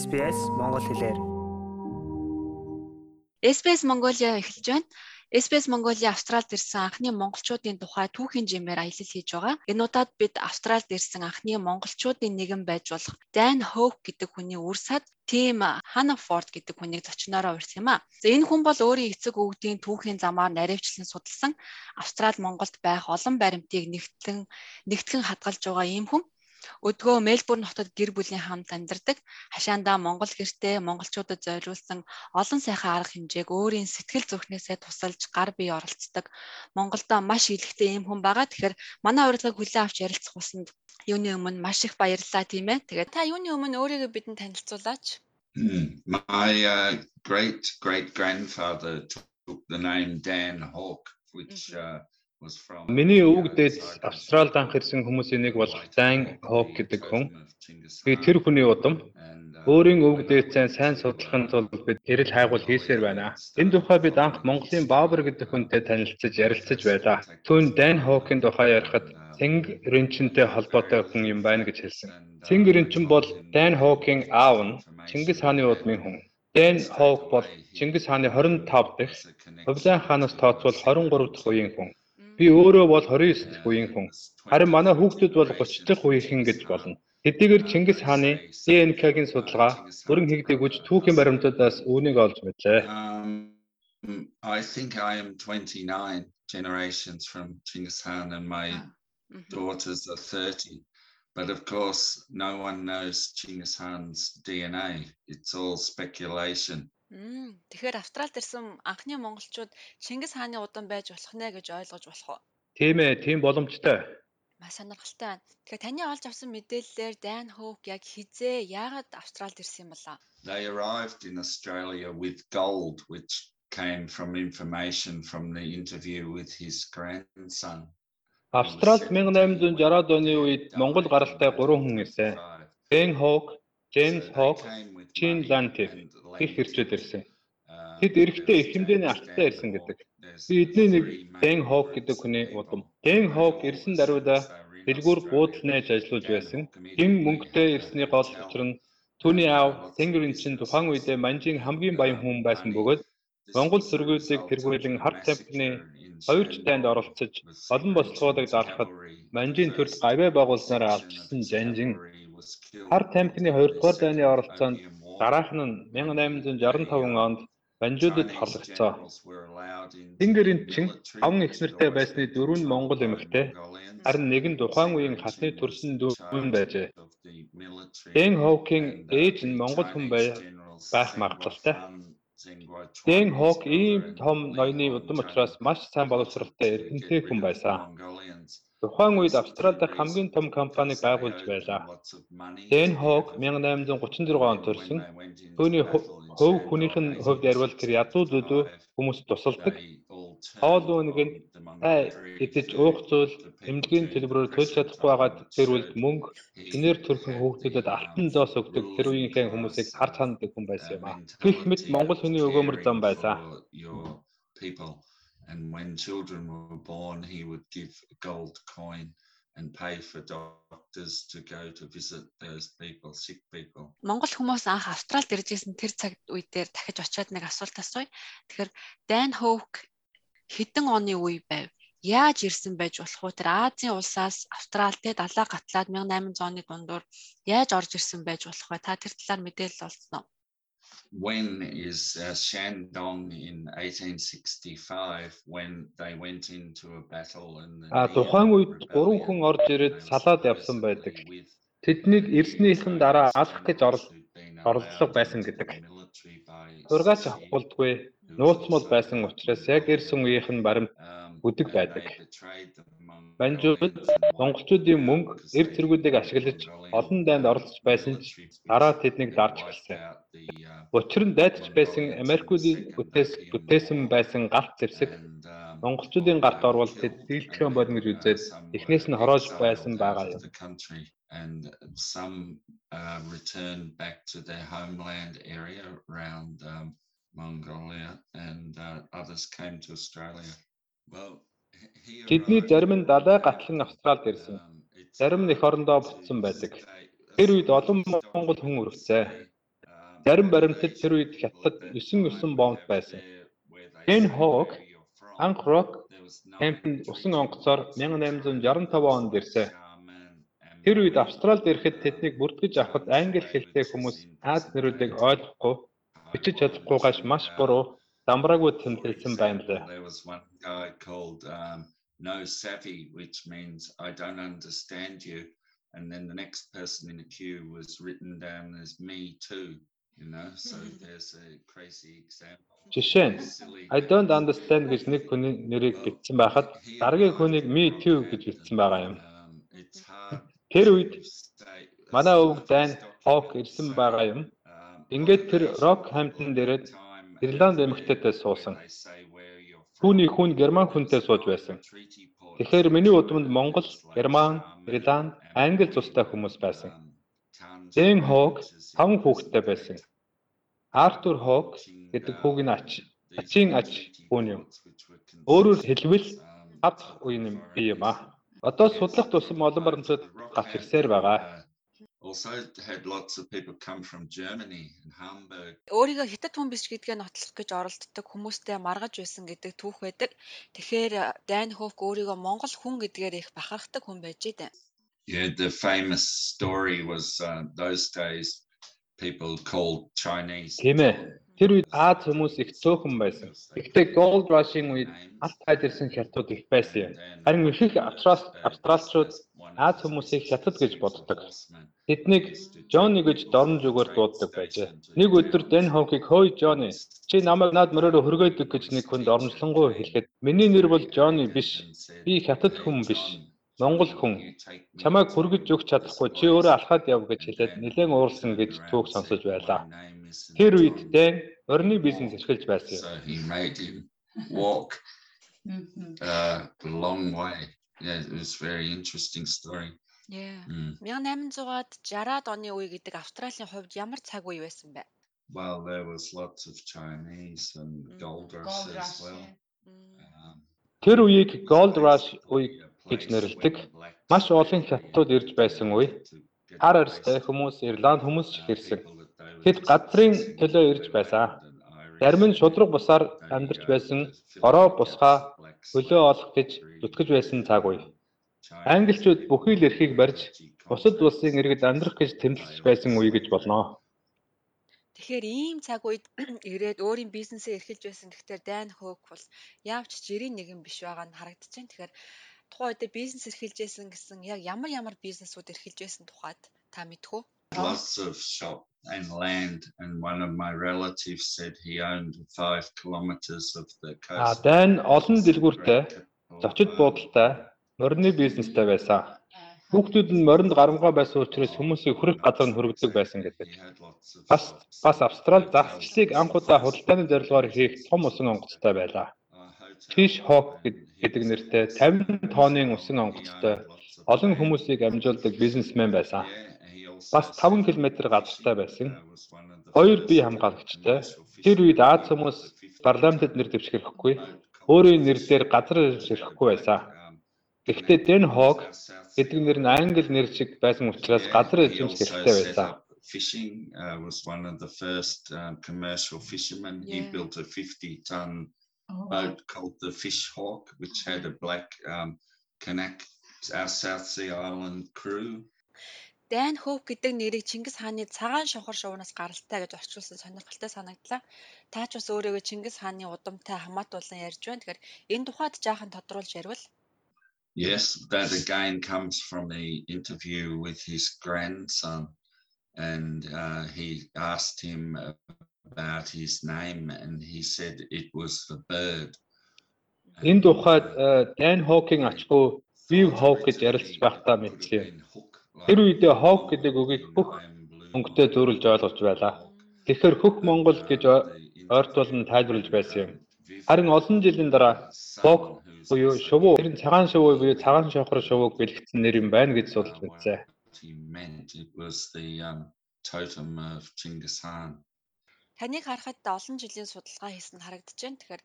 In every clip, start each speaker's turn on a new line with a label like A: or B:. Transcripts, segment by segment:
A: SBS Монгол хэлээр.
B: SBS Mongolia эхэлж байна. SBS Mongolia Австралид ирсэн анхны монголчуудын тухай түүхийн жимээр аялал хийж байгаа. Энэ удаад бид Австралид ирсэн анхны монголчуудын нэгэн байж болох Dan Hope гэдэг хүний үр сад Тим Hannaford гэдэг хүнийг зочноороо урьсан юм а. За энэ хүн бол өөрийн эцэг өвгдийн түүхийн замаар наривчлан судалсан Австрал Монголд байх олон баримтыг нэгтлэн нэгтгэн хадгалж байгаа ийм хүн. Өдгөө Мельбурн хотод гэр бүлийн хамт амьдардаг. Хашаандаа Монгол гэртээ монголчуудад зориулсан олон сайхан арга хэмжээг өөрийн сэтгэл зүрхнээсээ тусалж гар бие оролцдог. Монголдо маш илэгтэй юм хүн байгаа. Тэгэхээр манай урилгыг хүлээн авч ярилцах усанд юуны өмнө маш их баярлалаа тийм ээ. Тэгээд та юуны өмнө өөрийгөө бидэнд танилцуулаач.
C: My uh, great great grandfather took the name Dan Hawk which uh,
D: Миний өвөг дээд Австралид анх ирсэн хүмүүсийн нэг болох Дан Хок гэдэг хүн. Би тэр хүний удам өөрийн өвөг дээдсээ сайн судлахын тулд бид эрэл хайгуул хийсээр байна. Энэ тухай бид анх Монголын Баабар гэдэг хүнтэй танилцж ярилцаж байлаа. Түүн Дан Хокийн тухай ярихад Цэнг Ринчэнтэй холбоотой хүн юм байна гэж хэлсэн. Цэнг Ринчин бол Дан Хокийн аав нь Чингис хааны удмын хүн. Дэн Хок бол Чингис хааны 25 дахь Хувлайн хаанаас тооцвол 23 дахь үеийн хүн. Би өөрөө бол 29 дэх үеийн хүн. Харин манай хүүхдүүд бол 30 дахь үеийнхэн гэж болно. Хэдийгээр Чингис хааны ДНК-гийн судалгаа бүрэн хийгдэг үж түүхийн баримтуудаас үүнийг олж мэдлээ.
C: I think I am 29 generations from Genghis Khan and my daughters are 30. But of course, no one knows Genghis Khan's DNA. It's all speculation.
B: Тэгэхээр Австралид ирсэн анхны монголчууд Чингис хааны удан байж болох нэ гэж ойлгож болох уу?
D: Тийм ээ, тийм боломжтой.
B: Маш сонирхолтой байна. Тэгэхээр таны олж авсан мэдээллээр Dan Hook яг хизээ яагаад Австралид ирсэн юм болоо?
C: They arrived in Australia with gold which came from information from the interview with his grandson.
D: Австралид 1860-ад оны үед Монгол гаралтай 3 хүн ирсэн. Dan Hook, James Hook, Chin Lantif их ирчээд ирсэн. Тэд эрэхтэй их хэмжээний арттай ирсэн гэдэг. Би эдний нэг Дэн Хок гэдэг хүний удам. Дэн Хок ирсэн даруйда дэлгүүр буудал нээж ажиллаж байсан. Гин мөнгөтэй ирсний гол учир нь түүний аав Тэнгэрийн чин тухайн үедээ манжийн хамгийн баян хүн байсан бөгөөд Монгол сүргүүдийг тэргүүлэн харт тамхины хоёр ч танд оролцож олон бослогоодыг дарахад манжийн төрөл гавьяа байгуулснаар алдсан жанжин хар тамхины 2 дугаар дайны оролцоонд Дараах нь 1865 онд Банжуудад хорлогцоо. Тэнгэрийн чин аван эхнэртэй байсны дөрөв нь Монгол эмэгтэй харин нэг нь тухайн үеийн хатны төрсөн дүүн байжээ. Дэн Хоукийн ээж нь Монгол хүн байх магадлалтай. Дэн Хоук ийм том ноёны удам учраас маш сайн боловсралтай эрдэмтэн хүн байсан. Тухайн үед Австрали дахь хамгийн том компаниг байгуулж байлаа. Дэн Хог 1834 онд төрсөн. Түүний хөв хүнийх нь хувьд ярил тэр ядууд өдөө хүмүүст тусалдаг. Хоол үнэгэнд тай идэж уух зүйл эмнэлгийн төлбөрөөр төлж чадахгүй байгаад тэр үлд мөнгө энээр төрсөн хүүхдүүдэд алтан зоос өгдөг тэр үеийнхээ хүмүүсийг харж ханддаг хүн байсан юм аа. Гэх мэт Монгол хүний өгөөмөр зам байсан.
C: And when children were born, he would give a gold coin and pay for doctors to go to visit those people, sick people.
B: Монгол хүмүүс анх Австралид ирж исэн тэр цаг үе дээр дахиж очиод нэг асуулт асууя. Тэгэхээр Dan Hoke хэдэн оны үе байв? Яаж ирсэн байж болох вэ? Тэр Азийн улсаас Австралид те далаа гатлаад 1800 оны дундуур яаж орж ирсэн байж болох вэ? Та тэр талаар мэдээлэл олсон уу?
C: When is uh, Shandong in 1865 when they went into a battle and
D: А тухайн үед гурван хүн орж ирээд салаад явсан байдаг. Тэднийг ирснийхэн дараа алах гэж оролдлого байсан гэдэг. Сургаач авахгүй нууцмал байсан учраас яг ирсэн үеийнх нь баримт бүдэг байдаг. Банжууд монголчуудын мөнгө эр зэргүүдийг ашиглаж олон дайнд оролцож байсан ч дараа тэднийг дарж эхэлсэн. Учир нь дайдч байсан Америкуудын бүтээс бүтээсэн байсан галт зэвсэг монголчуудын гарт орвол тэд дийлдэхэн болно гэж үзээд эхнээс нь хороож байсан байгаа юм.
C: and some uh, returned back to their homeland area around um, Mongolia and uh, others came to Australia. Well,
D: Тэдний зарим нь далай гатлан Австралид ирсэн. Зарим нь эх орондоо буцсан байдаг. Тэр үед олон монгол хүн өрөвцөө. зарим баримтад тэр үед хятад 9-9 бомб байсан. Ken Hawk анх рок Кемпэнд усан онгоцоор 1865 онд ирсэн. Тэр үед Австралид ирэхэд тэднийг бүртгэж авахд англи хэлтэй хүмүүс Аз нэрүүдийг ойлгохгүй бичиж чадахгүйгаас маш буруу дамбраагүй тэмдэглэсэн байна лээ.
C: No savvy, which means I don't understand you. And then the next person in the queue was written down as me too. You know, so there's a crazy example.
D: Жишээ нь I don't understand гэж нэг хүний нэрийг бичсэн байхад дараагийн хүнийг me too гэж бичсэн байгаа юм. Тэр үед манай өвөг дайн Хок ирсэн байгаа юм. Ингээд тэр Рок Хамптон дээрээ Ирланд эмэгтэйтэй суусан. Түүний хүн герман хүнтэй сууж байсан. Тэгэхээр миний удамд Монгол, Герман, Ирланд, Англи цустай хүмүүс байсан. Дэн Хок 5 хүүхэдтэй байсан. Артур Хок гэдэг хүүгийн ач ачийн ач хүн юм. Өөрөөр хэлбэл ад үе юм би юм аа. Одоо судлах тусам олон баримтууд гарч ирсээр байгаа.
C: Also had lots of people come from Germany and Hamburg.
B: Өөрийгөө хятад хүн биш гэдгээ нотлох гэж оролддог хүмүүстэй маргаж байсан гэдэг түүх байдаг. Тэгэхээр Дайн Хофк өөрийгөө Монгол хүн гэдгээр их бахархдаг хүн байж дээ.
C: Yeah, the famous story was uh, those days people called Chinese.
D: Тийм ээ. Тэр үед Аз хүмүүс их цөөхөн байсан. Гэхдээ Gold Rush-ийн үед алт хайд ирсэн хятад их байсан юм. Харин их австралчууд Аз хүмүүсийг хятад гэж боддог. Тэднийг Джонни гэж дорнож өгөр дууддаг байжээ. Нэг өдөр Дэн Хонкийг "Хөөе Джонни, чи намайг наад мөрөөрөө хөргөөдөг" гэж нэг хүн дорножлонгоо хэлэхэд "Миний нэр бол Джонни биш. Би хятад хүн биш." Монгол хүн чамайг хүргэж өгч чадахгүй чи өөрөө алхаад яв гэж хэлээд нэлээд уурсан гэж түүх сонсож байлаа. Тэр үед Дэн орны бизнес эрхэлж байсан
C: юм. Walk uh, long way. Yeah, it was very interesting story.
B: Yeah. 1800-ад 60-ад оны үе гэдэг Австралийн хувьд ямар цаг үе байсан бэ?
C: Well, there was lots of Chinese and gold rush as well.
D: Тэр үеийг gold rush үе гэж нэрлэдэг. Маш олон хятадууд ирж байсан үе. Хар арьстай хүмүүс Ирланд хүмүүс ч ирсэн. Тэд газрын төлөө ирж байсан. Зарим нь шудраг бусаар амьдарч байсан ороо бусгаа хөлөө олох гэж зүтгэж байсан цаг үе. Англичууд бүхий л эрхийг барьж бусад улсын иргэд амьдрах гэж тэмдэглэж байсан үе гэж болно.
B: Тэгэхээр ийм цаг үед ирээд өөрийн бизнесээ эрхэлж байсан. Тэгэхээр Дайн Хоок бол яавч жирийн нэгэн биш байгаа нь харагдаж байна. Тэгэхээр тухайн үед бизнес эрхэлжсэн гэсэн яг ямар ямар бизнесүүд эрхэлжсэн тухайд та мэдэх үү?
C: Lots of shop and land and one of my relatives said he owned 5 kilometers of the coast.
D: А дан олон дэлгүүртэй зочид буудалтай морины бизнестэй байсан. Хүүхдүүд нь моринд гарамгаа байсан учраас хүмүүсийг хүрэх газар нь хөргөдөг байсан гэдэг. Бас бас Австрали загсчлыг анх удаа худалдааны зорилгоор хийх том усан онгоцтой байлаа. Fish Hawk гэдэг нэртэй 50 тонны усан онгоцтой олон хүмүүсийг амжуулдаг бизнесмен байсан. Бас 5 км газартай байсан. Хоёр бие хамгаалагчтай. Тэр үед Аз хүмүүс парламентд нэр дэвшгэрэхгүй, өөрийн нэр дээр газар ирэхгүй байсан. Гэхдээ Дэн Хог гэдэг нэр нь англи нэр шиг байсан учраас газар эзэмших хэрэгтэй байсан.
C: Fishing uh, was one of the first um, commercial fishermen. Yeah. He built a 50 ton oh. boat called the Fish Hawk, which had a black um, connect our South Sea Island crew.
B: Дайн Хоуп гэдэг нэрийг Чингис хааны цагаан шонхор шувнаас гаралтай гэж орчуулсан сонирхолтой санагдлаа. Та ч бас өөрийгөө Чингис хааны удамтай хамаатуулан ярьж байна. Тэгэхээр энэ тухайд жаахан тодруулж ярил.
C: Yes, that again comes from the interview with his grandson, and uh, he asked him about his name and he said it was the bird.
D: Энэ тухайд Dan Hawking ачгүй Viv Hawk гэж ярилцж байхдаа мэдсэн юм. Тэр үедээ Hawk гэдэг үгийг бүх өнгөтэй зөөрлж ойлгож байлаа. Тэгэхээр хөх Монгол гэж ойртуулан тайлбарлаж байсан юм. Харин олон жилийн дараа Hawk буюу шувуу тэр нь цагаан шувуу буюу цагаан шохор шувууг бэлтгэсэн нэр юм байна гэж судалж үзсэн.
C: It was the um, totem of Genghis Khan.
B: Таныг харахад олон жилийн судалгаа хийсэн харагдаж байна. Тэгэхээр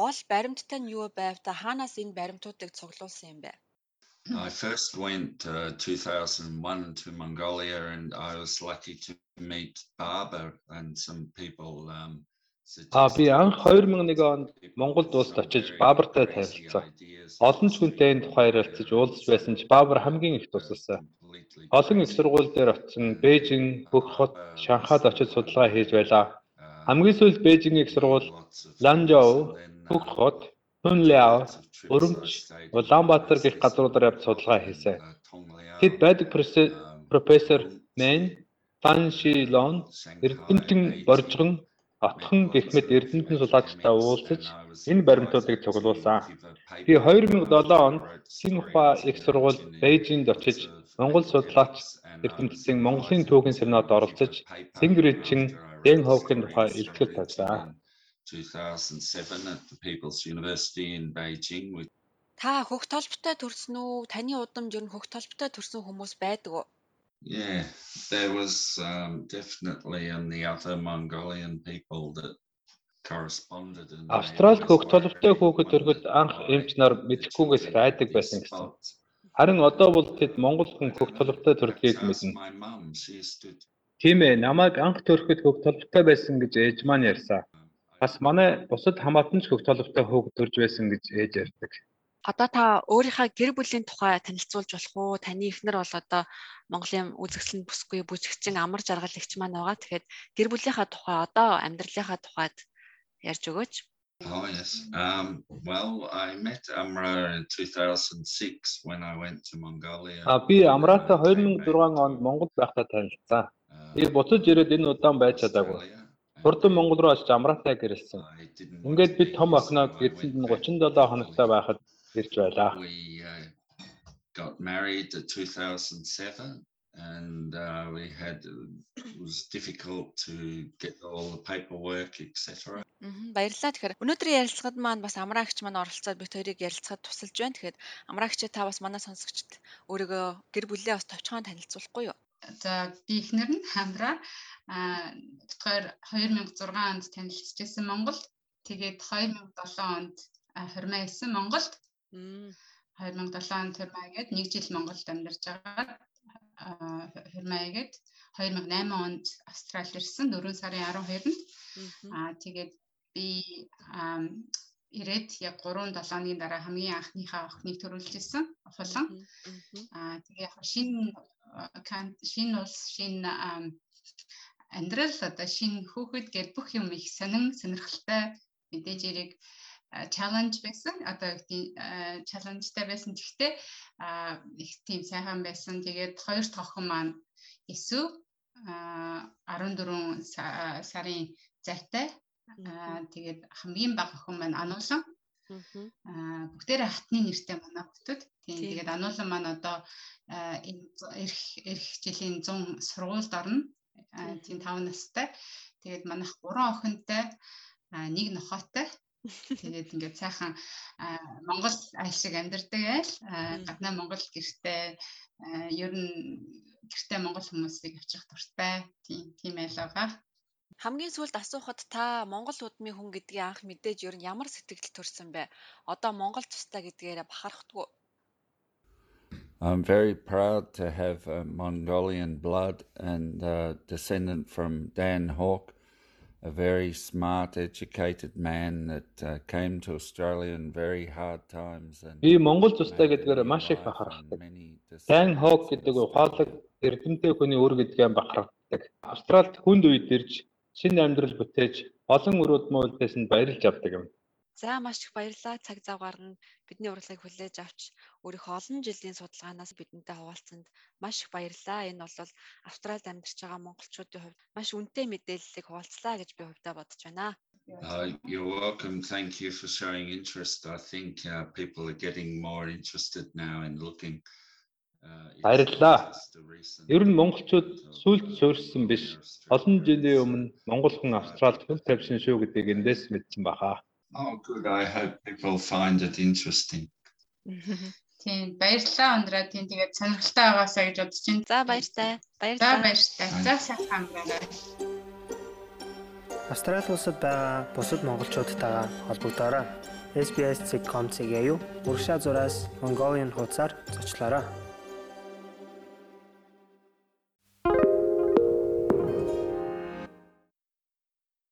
B: гол баримттай нь юу байв та хаанаас энэ баримтуудыг цуглуулсан юм бэ?
C: I first went uh, 2001 to Mongolia and I was lucky to meet Barbara and some people um
D: А би анх 2001 онд Монголд улсад очиж Бабартай танилцсан. Олон ч хүнтэй энэ тухай ярилцаж уулзч байсан ч Бабар хамгийн их тусалсан. Олон их сургууль дээр очсон Бээжин, Бүх хот, Шанхайд очиж судалгаа хийж байлаа. Хамгийн сүүлд Бээжингийн их сургууль, Ланжоу, хот, Хунляо, Өрөмч, Улаанбаатар гэх газруудаар явж судалгаа хийсэн. Тэд байдаг профессор Мэн, Фан Шилон, Эрдэмтэн Боржгон, Отхон гэх мэт Эрдэмтэн сулаачтай уулзаж энэ баримтуудыг цуглуулсан. Би 2007 онд Синхуа их сургууль Бээжинд очиж Монгол судлаач Эрдэмтдийн Монголын түүхийн семинарт оролцож Сингрэчин Дэн Ховкийн тухай илтгэл тавьсан.
C: 2007 at the People's University in Beijing with
B: Та хөх толботой төрсөн үү? Таны удамд ер нь хөх толботой төрсөн хүмүүс байдаг уу?
C: Yeah, there was um, definitely in the other Mongolian people that corresponded and
D: Австралид хөх толботой хүүхэд төрөхөд анх эмч нар мэдэхгүйгээс хайдаг байсан гэсэн. Харин одоо бол тэд Монгол хүн хөх толботой төрдгийг мэднэ. Тийм ээ, намайг анх төрөхөд хөх толботой байсан гэж ээж маань ярьсан. Бас манай бусад хамаатан ч хөх толготой хөөгд төрж байсан гэж ээж ярьдаг.
B: Одоо та өөрийнхөө гэр бүлийн тухай танилцуулж болох уу? Таны эхнэр бол одоо Монголын үзэсгэлэн бүсгүй бүжигчин амар жаргал ихч маань байгаа. Тэгэхээр гэр бүлийнхаа тухай одоо амьдралынхаа тухайд ярьж өгөөч.
C: Oh yes. Um, well, I met Amra in 2006 when I went to Mongolia.
D: А би Амратай 2006 онд Монгол байхдаа танилцсан. Би буцаж ирээд энэ удаан байж чадаагүй. Хурдан Монгол руу очиж амраатай гэрэлсэн. Ингээд бид том охиноо эзэнд нь 37 хоногтой байхад ирж байлаа.
C: Uh, got married in 2007 and uh, we had it was difficult to get all the paperwork etc.
B: Баярлалаа. Тэгэхээр өнөөдрийн ярилцлагад маань бас амраагч маань оролцоод бид хоёрыг ярилцахад тусалж байна. Тэгэхээр амраагч та бас манай сонсогчд өөрийгөө гэр бүлээ бас товчхон танилцуулахгүй юу?
A: За би ихнэр нь хамраа битгаар 2006 онд танилцчихсан Монголд. Тэгээд 2007 онд хурмаа исэн Монголд. 2007 онд хурмаа игээд 1 жил Монголд амьдарч байгаа. Хурмаа игээд 2008 онд Австрали ирсэн 4 сарын 12-нд. Аа тэгээд би ирээд яг 3 7 хоногийн дараа хамгийн анхныхаа охиныг төрүүлж ирсэн. Олон. Аа тэгээ яг шинэ шинэ улс шинэ амьдрал одоо шинэ хүүхэд гээд бүх юм их сонин сонирхолтой мэдээж яриг чаленж байсан. Одоо тийм чаленжтай байсан. Гэхдээ их тийм сайхан байсан. Тэгээд хоёр дахь охин маань эсв 14 сарын зайтай. Тэгээд хамгийн бага охин маань ануулан Аа бүгдээрээ хатны нэртэй манай хүмүүс. Тийм тэгээд ануулан маань одоо энэ эх эх жилийн 100 сургуульд орно. Тийм. 5 настай. Тэгээд манайх 3 охинтой нэг нохоотой. Тэгээд ингээд сайхан Монгол айл шиг амьдардаг айл гаднаа Монгол гэртээ ер нь гэртээ Монгол хүмүүсийг авчрах дуртай тийм тийм айл байгаа.
B: Хамгийн сүүлд асуухад та Монгол удмын хүн гэдгийг анх мэдээж ер нь ямар сэтгэл төрсэн бэ? Одоо Монгол тустай гэдгээрээ бахархдаггүй.
C: I'm very proud to have a Mongolian blood and a descendant from Dan Hawke, a very smart, educated man that uh, came to Australia in very hard times. And
D: Би Монгол тустай гэдгээр маш их бахархдаг. Dan Hawke гэдэг ухаалаг эрдэмтэй хүний үр гэдгээ бахархдаг. Австралид хүнд үед ирж шинэ амьдрал бүтээж олон өрөөд мөөлдөөс нь баярлж авдаг юм.
B: За маш их баярлалаа цаг зав гарган бидний урилгыг хүлээж авч өөрийнхөө олон жилийн судалгаанаас бидэнтэй хуваалцсанд маш их баярлалаа. Энэ бол Австралид амьдарч байгаа монголчуудын хувьд маш үнэтэй мэдээллийг хуваалцлаа гэж би хувьдаа бодож байна.
C: Uh, you're welcome. Thank you for showing interest. I think uh, people are getting more interested now in looking
D: Баярлалаа. Ер нь монголчууд сүлд суурьсан биш. Олон жилийн өмнө монгол хүн Австралид хүн тавьсан шүү гэдгийг эндээс мэдсэн баха.
C: Oh good. I hope people find it interesting.
A: Тийм баярлалаа ундраа тийм тэгээд сонирхолтой байгаасаа гэж бодож байна.
B: За баяртай.
A: Баярлалаа. За баяртай. За сайхан амраарай.
E: Австрали улсад байгаа бусад монголчуудтайгаа холбогдоорой. SBS.com.cg-ийг урагшаа зураас Mongolian хуудасаар зочлоорой.